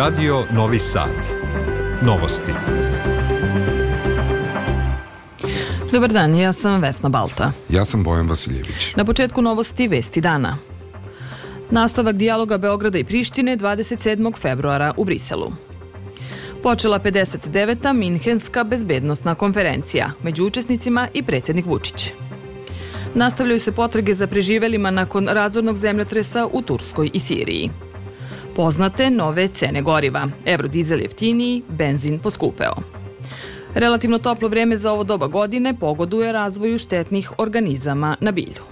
Radio Novi Sad. Novosti. Dobar dan, ja sam Vesna Balta. Ja sam Bojan Vasiljević. Na početku novosti Vesti dana. Nastavak dijaloga Beograda i Prištine 27. februara u Briselu. Počela 59. Minhenska bezbednostna konferencija, među učesnicima i predsjednik Vučić. Nastavljaju se potrage za preživelima nakon razornog zemljotresa u Turskoj i Siriji. Poznate nove cene goriva. Eurodizel jeftiniji, benzin poskupeo. Relativno toplo vreme za ovo doba godine pogoduje razvoju štetnih organizama na bilju.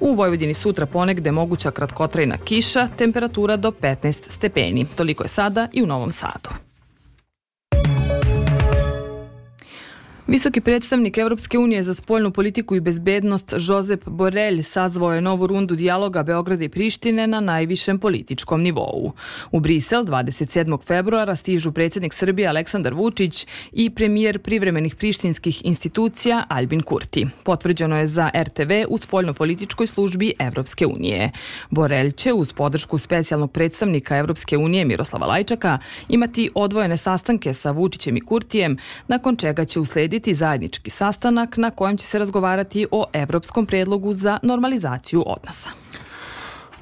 U Vojvodini sutra ponegde moguća kratkotrajna kiša, temperatura do 15 stepeni. Toliko je sada i u Novom Sadu. Visoki predstavnik Evropske unije za spoljnu politiku i bezbednost Josep Borelj sazvao je novu rundu dijaloga Beograda i Prištine na najvišem političkom nivou. U Brisel 27. februara stižu predsjednik Srbije Aleksandar Vučić i premijer privremenih prištinskih institucija Albin Kurti. Potvrđeno je za RTV u spoljno-političkoj službi Evropske unije. Borelj će uz podršku specijalnog predstavnika Evropske unije Miroslava Lajčaka imati odvojene sastanke sa Vučićem i Kurtijem, nakon čega će uslediti uslediti zajednički sastanak na kojem će se razgovarati o evropskom predlogu za normalizaciju odnosa.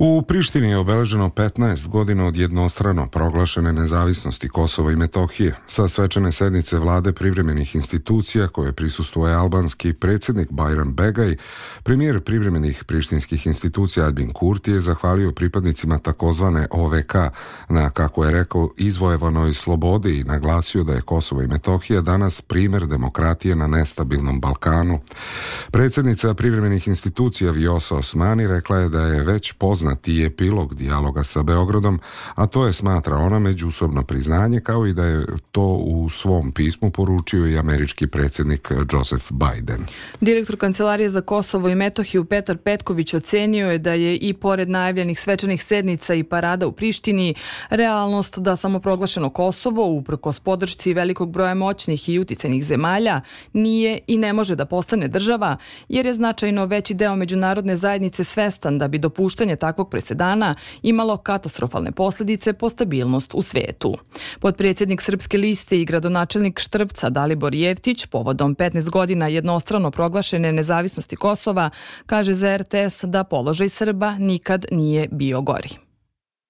U Prištini je obeleženo 15 godina od jednostrano proglašene nezavisnosti Kosova i Metohije. Sa svečane sednice vlade privremenih institucija koje prisustuje albanski predsjednik Bajram Begaj, premijer privremenih prištinskih institucija Albin Kurti je zahvalio pripadnicima takozvane OVK na, kako je rekao, izvojevanoj slobodi i naglasio da je Kosovo i Metohija danas primer demokratije na nestabilnom Balkanu. Predsjednica privremenih institucija Vjosa Osmani rekla je da je već poznat poznati epilog dijaloga sa Beogradom, a to je smatra ona međusobno priznanje kao i da je to u svom pismu poručio i američki predsjednik Joseph Biden. Direktor Kancelarije za Kosovo i Metohiju Petar Petković ocenio je da je i pored najavljenih svečanih sednica i parada u Prištini realnost da samoproglašeno Kosovo uprkos podršci velikog broja moćnih i uticajnih zemalja nije i ne može da postane država jer je značajno veći deo međunarodne zajednice svestan da bi dopuštanje takvog takvog presedana imalo katastrofalne posledice po stabilnost u svetu. Podpredsjednik Srpske liste i gradonačelnik Štrpca Dalibor Jevtić povodom 15 godina jednostrano proglašene nezavisnosti Kosova kaže za RTS da položaj Srba nikad nije bio gori.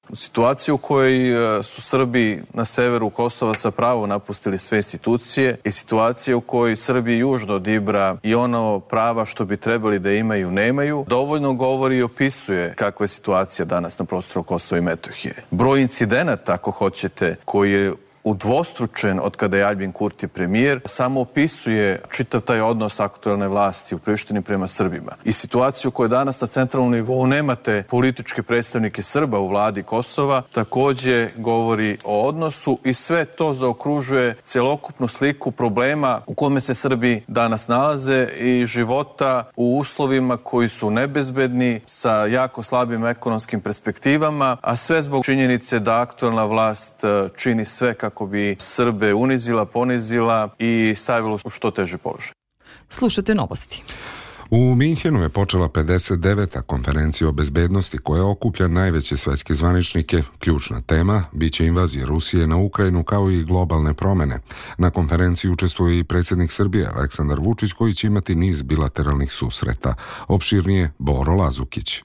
U situaciji u kojoj e, su Srbi na severu Kosova sa pravo napustili sve institucije i situacija u kojoj Srbi južno od Ibra i ono prava što bi trebali da imaju nemaju, dovoljno govori i opisuje kakva je situacija danas na prostoru Kosova i Metohije. Broj incidenata, ako hoćete, koji je udvostručen od kada je Albin Kurti premijer, samo opisuje čitav taj odnos aktualne vlasti u Prištini prema Srbima. I situaciju koju danas na centralnom nivou nemate političke predstavnike Srba u vladi Kosova, takođe govori o odnosu i sve to zaokružuje celokupnu sliku problema u kome se Srbi danas nalaze i života u uslovima koji su nebezbedni sa jako slabim ekonomskim perspektivama, a sve zbog činjenice da aktualna vlast e, čini sve kako kako bi Srbe unizila, ponizila i stavila u što teže položaj. Slušate novosti. U Minhenu je počela 59. konferencija o bezbednosti koja okuplja najveće svetske zvaničnike. Ključna tema biće invazija Rusije na Ukrajinu kao i globalne promene. Na konferenciji učestvuje i predsjednik Srbije Aleksandar Vučić koji će imati niz bilateralnih susreta. Opširnije Boro Lazukić.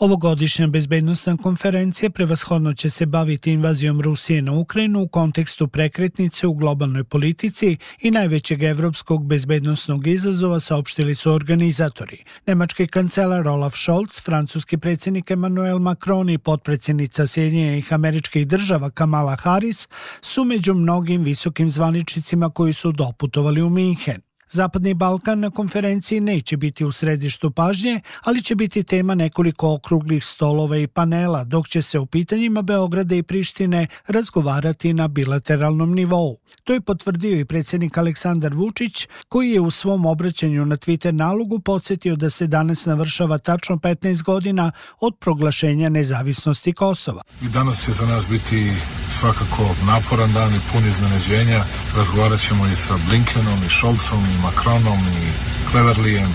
Ovogodišnja bezbednostna konferencija prevashodno će se baviti invazijom Rusije na Ukrajinu u kontekstu prekretnice u globalnoj politici i najvećeg evropskog bezbednostnog izazova saopštili su organizatori. Nemački kancelar Olaf Scholz, francuski predsjednik Emmanuel Macron i potpredsjednica Sjedinjenih američkih država Kamala Harris su među mnogim visokim zvaničnicima koji su doputovali u Minhen. Zapadni Balkan na konferenciji neće biti u središtu pažnje, ali će biti tema nekoliko okruglih stolova i panela, dok će se u pitanjima Beograda i Prištine razgovarati na bilateralnom nivou. To je potvrdio i predsjednik Aleksandar Vučić, koji je u svom obraćanju na Twitter nalogu podsjetio da se danas navršava tačno 15 godina od proglašenja nezavisnosti Kosova. I danas će za nas biti svakako naporan dan i pun iznenađenja. Razgovarat ćemo i sa Blinkenom i Šolcom i Macronom i Cleverlijem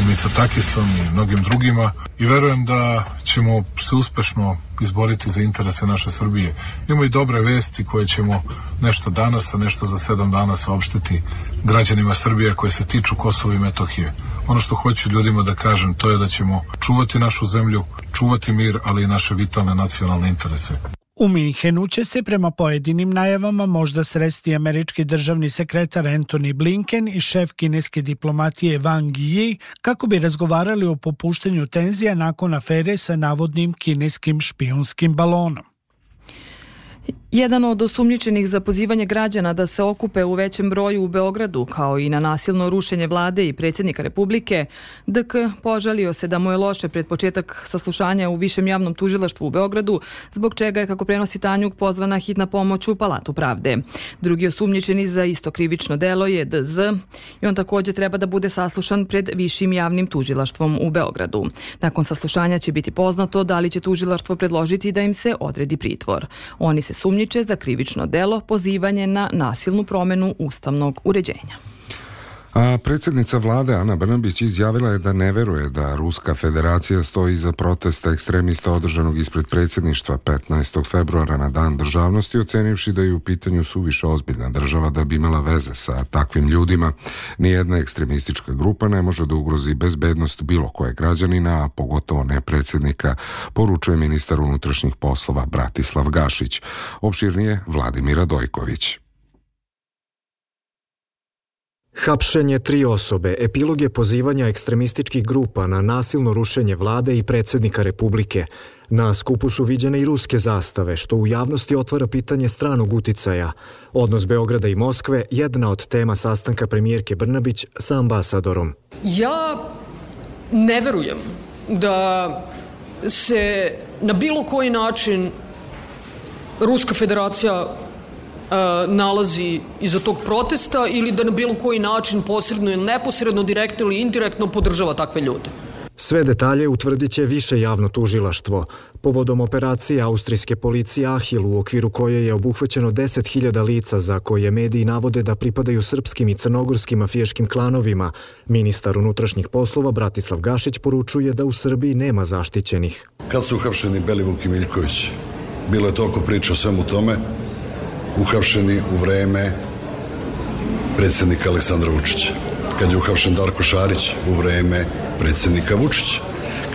i Mitsotakisom i mnogim drugima i verujem da ćemo se uspešno izboriti za interese naše Srbije. Imamo i dobre vesti koje ćemo nešto danas, a nešto za sedam dana saopštiti građanima Srbije koje se tiču Kosova i Metohije. Ono što hoću ljudima da kažem to je da ćemo čuvati našu zemlju, čuvati mir, ali i naše vitalne nacionalne interese. U Minhenu će se prema pojedinim najavama možda sresti američki državni sekretar Anthony Blinken i šef kineske diplomatije Wang Yi kako bi razgovarali o popuštanju tenzija nakon afere sa navodnim kineskim špijunskim balonom. Jedan od osumnjičenih za pozivanje građana da se okupe u većem broju u Beogradu, kao i na nasilno rušenje vlade i predsjednika Republike, DK požalio se da mu je loše pred početak saslušanja u Višem javnom tužilaštvu u Beogradu, zbog čega je, kako prenosi Tanjuk, pozvana hitna pomoć u Palatu pravde. Drugi osumnjičeni za isto krivično delo je DZ i on takođe treba da bude saslušan pred Višim javnim tužilaštvom u Beogradu. Nakon saslušanja će biti poznato da li će tužilaštvo predložiti da im se odredi pritvor. Oni se sumnji osumnjiče za krivično delo pozivanje na nasilnu promenu ustavnog uređenja. A predsjednica vlade Ana Brnabić izjavila je da ne veruje da Ruska federacija stoji za protesta ekstremista održanog ispred predsjedništva 15. februara na dan državnosti, ocenivši da je u pitanju suviše ozbiljna država da bi imala veze sa takvim ljudima. Nijedna ekstremistička grupa ne može da ugrozi bezbednost bilo koje građanina, a pogotovo ne predsjednika, poručuje ministar unutrašnjih poslova Bratislav Gašić. Opširnije Vladimira Dojković. Hapšenje tri osobe, epilog je pozivanja ekstremističkih grupa na nasilno rušenje vlade i predsednika Republike. Na skupu su viđene i ruske zastave, što u javnosti otvara pitanje stranog uticaja. Odnos Beograda i Moskve jedna od tema sastanka premijerke Brnabić sa ambasadorom. Ja ne verujem da se na bilo koji način Ruska federacija nalazi iza tog protesta ili da na bilo koji način posredno ili neposredno, direktno ili indirektno podržava takve ljude. Sve detalje utvrdit će više javno tužilaštvo. Povodom operacije austrijske policije Ahil u okviru koje je obuhvaćeno 10.000 lica za koje mediji navode da pripadaju srpskim i crnogorskim mafijaškim klanovima, ministar unutrašnjih poslova Bratislav Gašić poručuje da u Srbiji nema zaštićenih. Kad su uhapšeni Belivuk i Miljković, bilo je toliko priča o svemu tome, uhapšeni u vreme predsednika Aleksandra Vučića. Kad je uhapšen Darko Šarić u vreme predsednika Vučića.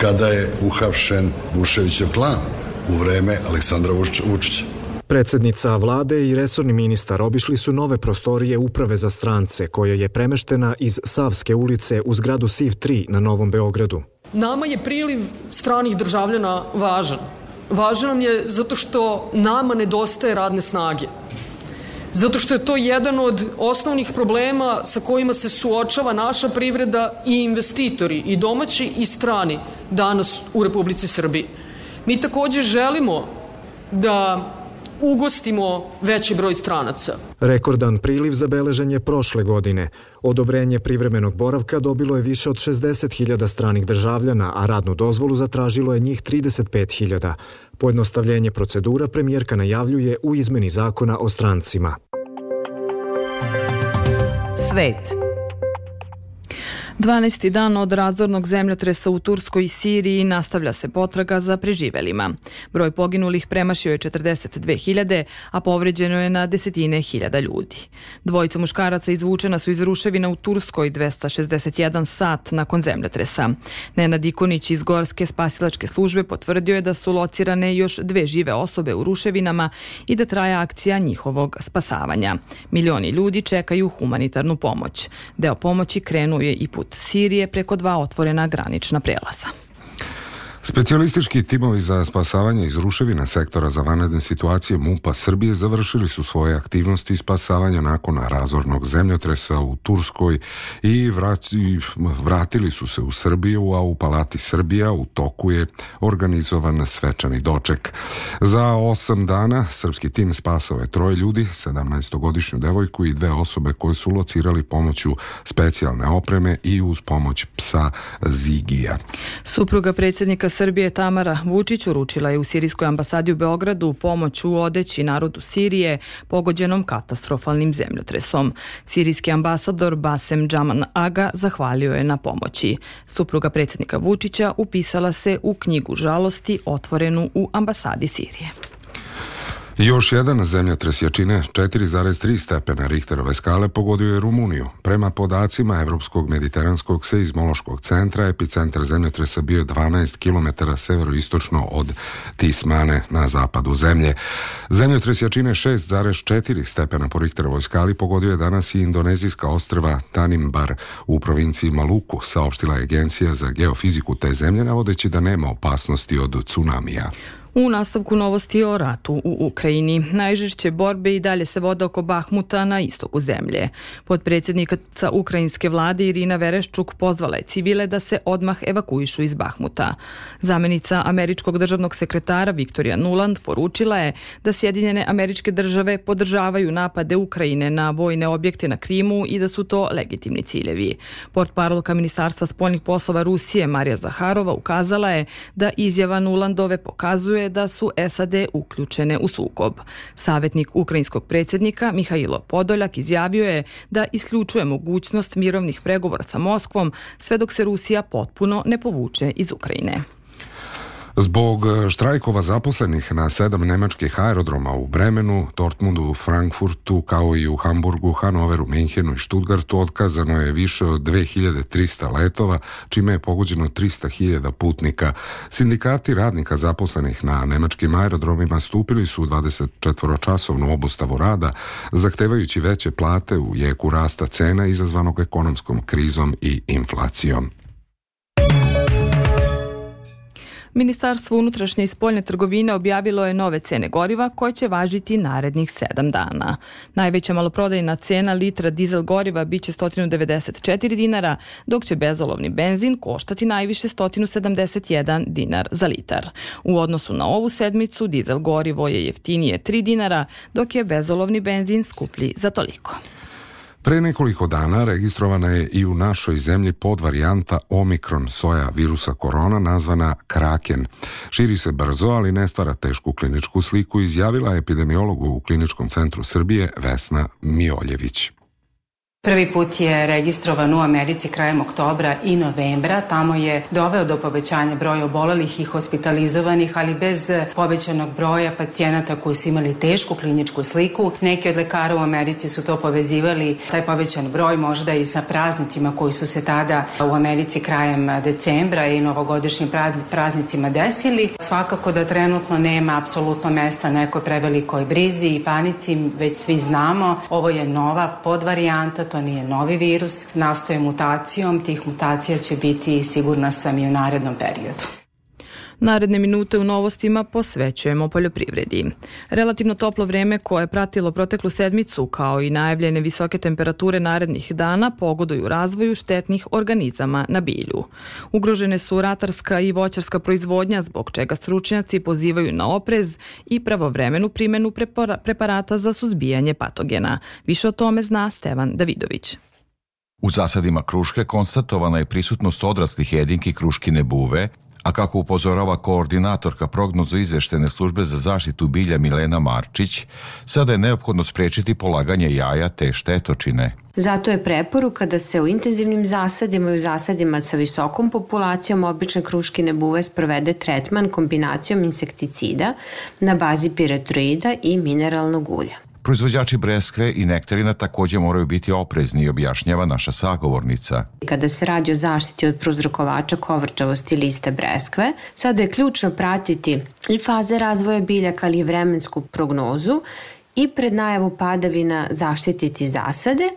Kada je uhapšen Vuševićev klan u vreme Aleksandra Vučića. Predsednica vlade i resorni ministar obišli su nove prostorije Uprave za strance, koja je premeštena iz Savske ulice u zgradu SIV 3 na Novom Beogradu. Nama je priliv stranih državljana važan. Važan nam je zato što nama nedostaje radne snage zato što je to jedan od osnovnih problema sa kojima se suočava naša privreda i investitori, i domaći i strani, danas u Republici Srbiji. Mi takođe želimo da ugostimo veći broj stranaca. Rekordan priliv zabeležen je prošle godine. Odobrenje privremenog boravka dobilo je više od 60.000 stranih državljana, a radnu dozvolu zatražilo je njih 35.000. Pojednostavljenje procedura premijerka najavljuje u izmeni zakona o strancima. Svet 12. dan od razornog zemljotresa u Turskoj i Siriji nastavlja se potraga za preživelima. Broj poginulih premašio je 42.000, a povređeno je na desetine hiljada ljudi. Dvojica muškaraca izvučena su iz ruševina u Turskoj 261 sat nakon zemljotresa. Nenad Ikonić iz Gorske spasilačke službe potvrdio je da su locirane još dve žive osobe u ruševinama i da traje akcija njihovog spasavanja. Milioni ljudi čekaju humanitarnu pomoć. Deo pomoći krenuo je i put put Sirije preko dva otvorena granična prelaza. Specijalistički timovi za spasavanje iz ruševina sektora za vanredne situacije MUPA Srbije završili su svoje aktivnosti spasavanja nakon razornog zemljotresa u Turskoj i vratili su se u Srbiju, a u Palati Srbija u toku je organizovan svečani doček. Za osam dana srpski tim spasao je troje ljudi, 17-godišnju devojku i dve osobe koje su locirali pomoću specijalne opreme i uz pomoć psa Zigija. Supruga predsjednika Srbije Tamara Vučić uručila je u Sirijskoj ambasadi u Beogradu pomoć u odeći narodu Sirije pogođenom katastrofalnim zemljotresom. Sirijski ambasador Basem Džaman Aga zahvalio je na pomoći. Supruga predsjednika Vučića upisala se u knjigu žalosti otvorenu u ambasadi Sirije. Još jedan zemljotres jačine 4,3 stepena Richterove skale pogodio je Rumuniju. Prema podacima Evropskog mediteranskog seizmološkog centra, epicentar zemljotresa bio 12 km severoistočno od Tismane na zapadu zemlje. Zemljotres jačine 6,4 stepena po Richterovoj skali pogodio je danas i indonezijska ostrva Tanimbar u provinciji Maluku, saopštila je agencija za geofiziku te zemlje, navodeći da nema opasnosti od tsunamija. U nastavku novosti o ratu u Ukrajini. Najžešće borbe i dalje se vode oko Bahmuta na istoku zemlje. Podpredsjednika ukrajinske vlade Irina Vereščuk pozvala je civile da se odmah evakuišu iz Bahmuta. Zamenica američkog državnog sekretara Viktorija Nuland poručila je da Sjedinjene američke države podržavaju napade Ukrajine na vojne objekte na Krimu i da su to legitimni ciljevi. Port parolka Ministarstva spoljnih poslova Rusije Marija Zaharova ukazala je da izjava Nulandove pokazuje da su SAD uključene u sukob. Savetnik ukrajinskog predsjednika Mihajlo Podoljak izjavio je da isključuje mogućnost mirovnih pregovora sa Moskvom sve dok se Rusija potpuno ne povuče iz Ukrajine. Zbog e, štrajkova zaposlenih na sedam nemačkih aerodroma u Bremenu, Dortmundu, Frankfurtu, kao i u Hamburgu, Hanoveru, Minhenu i Stuttgartu otkazano je više od 2300 letova, čime je pogođeno 300.000 putnika. Sindikati radnika zaposlenih na nemačkim aerodromima stupili su u 24-časovnu obustavu rada, zahtevajući veće plate u jeku rasta cena izazvanog ekonomskom krizom i inflacijom. Ministarstvo unutrašnje i spoljne trgovine objavilo je nove cene goriva koje će važiti narednih sedam dana. Najveća maloprodajna cena litra dizel goriva biće 194 dinara, dok će bezolovni benzin koštati najviše 171 dinar za litar. U odnosu na ovu sedmicu dizel gorivo je jeftinije 3 dinara, dok je bezolovni benzin skuplji za toliko. Pre nekoliko dana registrovana je i u našoj zemlji podvarijanta Omikron soja virusa korona nazvana Kraken. Širi se brzo, ali ne stvara tešku kliničku sliku, izjavila epidemiologu u Kliničkom centru Srbije Vesna Mioljević. Prvi put je registrovan u Americi krajem oktobra i novembra. Tamo je doveo do povećanja broja obolelih i hospitalizovanih, ali bez povećanog broja pacijenata koji su imali tešku kliničku sliku. Neki od lekara u Americi su to povezivali, taj povećan broj možda i sa praznicima koji su se tada u Americi krajem decembra i novogodišnjim praznicima desili. Svakako da trenutno nema apsolutno mesta nekoj prevelikoj brizi i panici, već svi znamo, ovo je nova podvarijanta, to nije novi virus, nastoje mutacijom, tih mutacija će biti sigurna sam i u narednom periodu. Naredne minute u novostima posvećujemo poljoprivredi. Relativno toplo vreme koje je pratilo proteklu sedmicu kao i najavljene visoke temperature narednih dana pogoduju razvoju štetnih organizama na bilju. Ugrožene su ratarska i voćarska proizvodnja zbog čega stručnjaci pozivaju na oprez i pravovremenu primenu preparata za suzbijanje patogena. Više o tome zna Stevan Davidović. U zasadima kruške konstatovana je prisutnost odraslih jedinki kruškine buve, a kako upozorava koordinatorka prognozu izveštene službe za zaštitu bilja Milena Marčić, sada je neophodno sprečiti polaganje jaja te štetočine. Zato je preporuka da se u intenzivnim zasadima i u zasadima sa visokom populacijom obične kruškine buve sprovede tretman kombinacijom insekticida na bazi piretroida i mineralnog ulja. Proizvođači breskve i nektarina takođe moraju biti oprezni, objašnjava naša sagovornica. Kada se radi o zaštiti od prozrokovača kovrčavosti liste breskve, sada je ključno pratiti i faze razvoja biljaka, ali i vremensku prognozu i pred najavu padavina zaštititi zasade,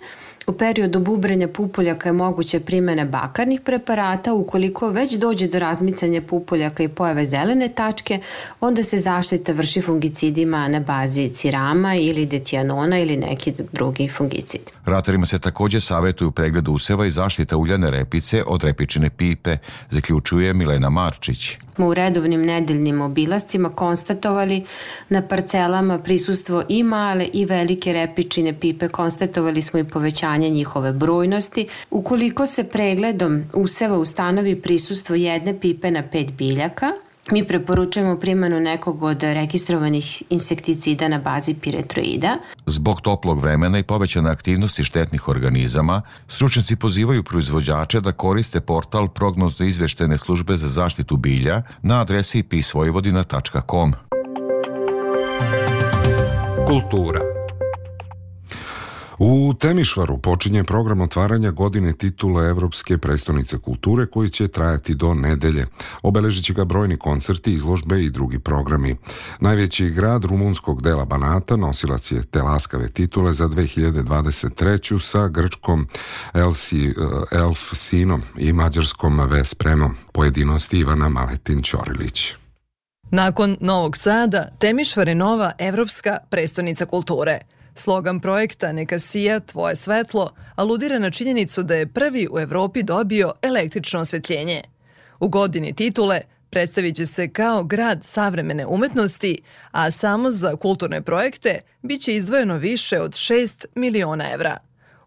U periodu bubrenja pupoljaka je moguće primene bakarnih preparata. Ukoliko već dođe do razmicanja pupoljaka i pojave zelene tačke, onda se zaštita vrši fungicidima na bazi cirama ili detijanona ili neki drugi fungicid. Ratarima se takođe savetuju pregled useva i zaštita uljane repice od repičine pipe, zaključuje Milena Marčić. Smo u redovnim nedeljnim obilascima konstatovali na parcelama prisustvo i male i velike repičine pipe, konstatovali smo i povećanje njihove brojnosti. Ukoliko se pregledom useva ustanovi prisustvo jedne pipe na pet biljaka, Mi preporučujemo primanu nekog od registrovanih insekticida na bazi piretroida. Zbog toplog vremena i povećane aktivnosti štetnih organizama, stručnjaci pozivaju proizvođače da koriste portal prognozno izveštene službe za zaštitu bilja na adresi pisvojvodina.com. Kultura U Temišvaru počinje program otvaranja godine titula Evropske prestonice kulture koji će trajati do nedelje. Obeležit će ga brojni koncerti, izložbe i drugi programi. Najveći grad rumunskog dela Banata nosilac je te laskave titule za 2023. sa grčkom Elsi, Elf Sinom i mađarskom Vespremom. Pojedinosti Ivana Maletin Ćorilić. Nakon Novog Sada, Temišvar je nova evropska prestonica kulture – Slogan projekta Neka sija tvoje svetlo aludira na činjenicu da je prvi u Evropi dobio električno osvetljenje. U godini titule predstavit će se kao grad savremene umetnosti, a samo za kulturne projekte biće izdvojeno više od 6 miliona evra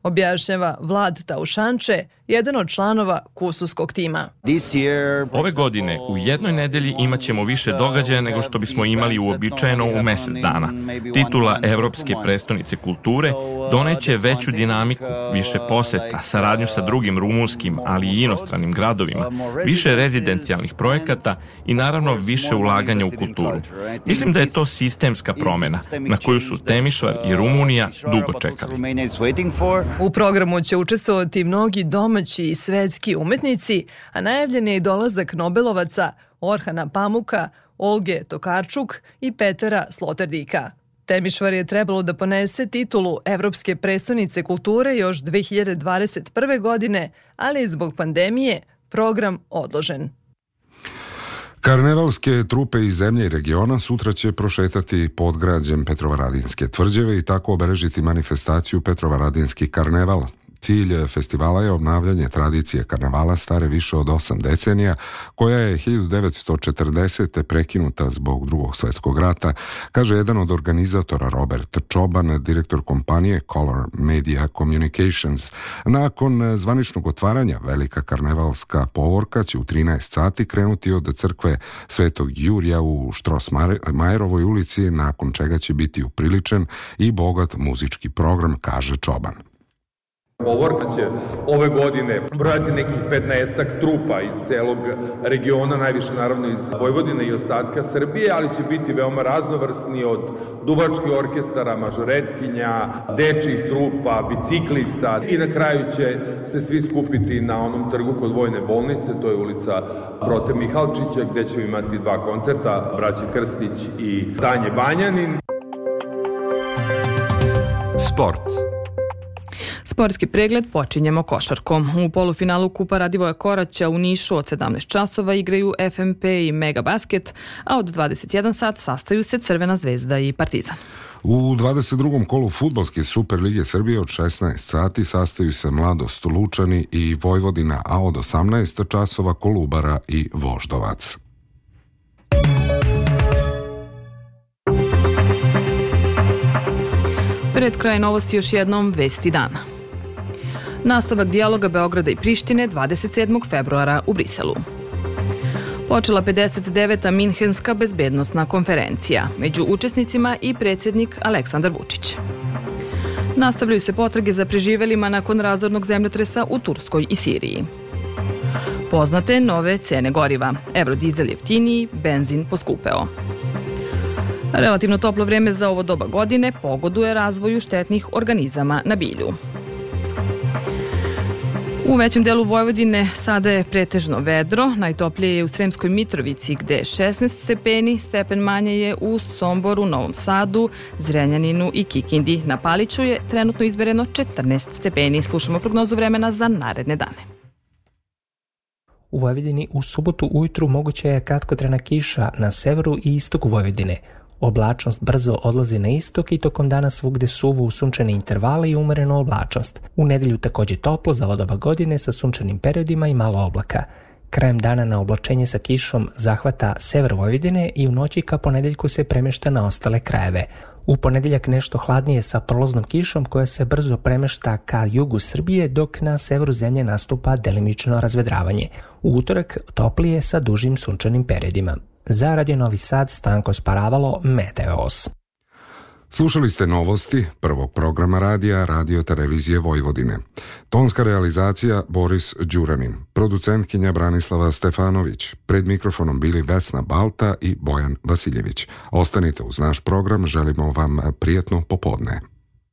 objašnjava Vlad Taušanče, jedan od članova kususkog tima. Ove godine u jednoj nedelji imaćemo više događaja nego što bismo imali uobičajeno u mesec dana. Titula Evropske prestonice kulture doneće veću dinamiku, više poseta, saradnju sa drugim rumunskim, ali i inostranim gradovima, više rezidencijalnih projekata i naravno više ulaganja u kulturu. Mislim da je to sistemska promena na koju su Temišvar i Rumunija dugo čekali. U programu će učestvovati mnogi domaći i svetski umetnici, a najavljen je i dolazak Nobelovaca Orhana Pamuka, Olge Tokarčuk i Petera Sloterdika. Temišvar je trebalo da ponese titulu Evropske prestonice kulture još 2021. godine, ali je zbog pandemije program odložen. Karnevalske trupe iz zemlje i regiona sutra će prošetati podgrađem Petrovaradinske tvrđave i tako obeležiti manifestaciju Petrovaradinski karneval Cilj festivala je obnavljanje tradicije karnevala stare više od 8 decenija, koja je 1940. prekinuta zbog drugog svetskog rata, kaže jedan od organizatora Robert Čoban, direktor kompanije Color Media Communications. Nakon zvaničnog otvaranja velika karnevalska povorka će u 13 sati krenuti od crkve Svetog Jurija u Štrosmajerovoj ulici, nakon čega će biti upriličen i bogat muzički program, kaže Čoban. Povorka će ove godine brojati nekih 15 trupa iz celog regiona, najviše naravno iz Vojvodine i ostatka Srbije, ali će biti veoma raznovrsni od duvačkih orkestara, mažoretkinja, dečih trupa, biciklista i na kraju će se svi skupiti na onom trgu kod Vojne bolnice, to je ulica Prote Mihalčića, gde ćemo imati dva koncerta, braće Krstić i Danje Banjanin. Sport. Sportski pregled počinjemo košarkom. U polufinalu Kupa Radivoja Koraća u Nišu od 17 časova igraju FMP i Mega Basket, a od 21 sat sastaju se Crvena zvezda i Partizan. U 22. kolu futbolske Super Lige Srbije od 16 sati sastaju se Mladost Lučani i Vojvodina, a od 18 časova Kolubara i Voždovac. Pred kraj novosti još jednom vesti dana. Nastavak dijaloga Beograda i Prištine 27. februara u Briselu. Počela 59. Minhenska bezbednostna konferencija. Među učesnicima i predsjednik Aleksandar Vučić. Nastavljaju se potrage za preživelima nakon razornog zemljotresa u Turskoj i Siriji. Poznate nove cene goriva. Eurodizel jeftiniji, benzin poskupeo. Relativno toplo vreme za ovo doba godine pogoduje razvoju štetnih organizama na bilju. U većem delu Vojvodine sada je pretežno vedro, najtoplije je u Sremskoj Mitrovici gde je 16 stepeni, stepen manje je u Somboru, Novom Sadu, Zrenjaninu i Kikindi. Na Paliću je trenutno izbereno 14 stepeni. Slušamo prognozu vremena za naredne dane. U Vojvodini u subotu ujutru moguća je kratkotrena kiša na severu i istoku Vojvodine. Oblačnost brzo odlazi na istok i tokom dana svugde suvo u sunčane intervale i umereno oblačnost. U nedelju takođe toplo za odoba godine sa sunčanim periodima i malo oblaka. Krajem dana na oblačenje sa kišom zahvata sever Vojvodine i u noći ka ponedeljku se premešta na ostale krajeve. U ponedeljak nešto hladnije sa prolaznom kišom koja se brzo premešta ka jugu Srbije dok na severu zemlje nastupa delimično razvedravanje. U utorak toplije sa dužim sunčanim periodima. Za Radio Novi Sad Stanko Sparavalo Meteos. Slušali ste novosti prvog programa radija Radio Televizije Vojvodine. Tonska realizacija Boris Đuranin, producentkinja Branislava Stefanović, pred mikrofonom bili Vesna Balta i Bojan Vasiljević. Ostanite uz naš program, želimo vam prijetno popodne.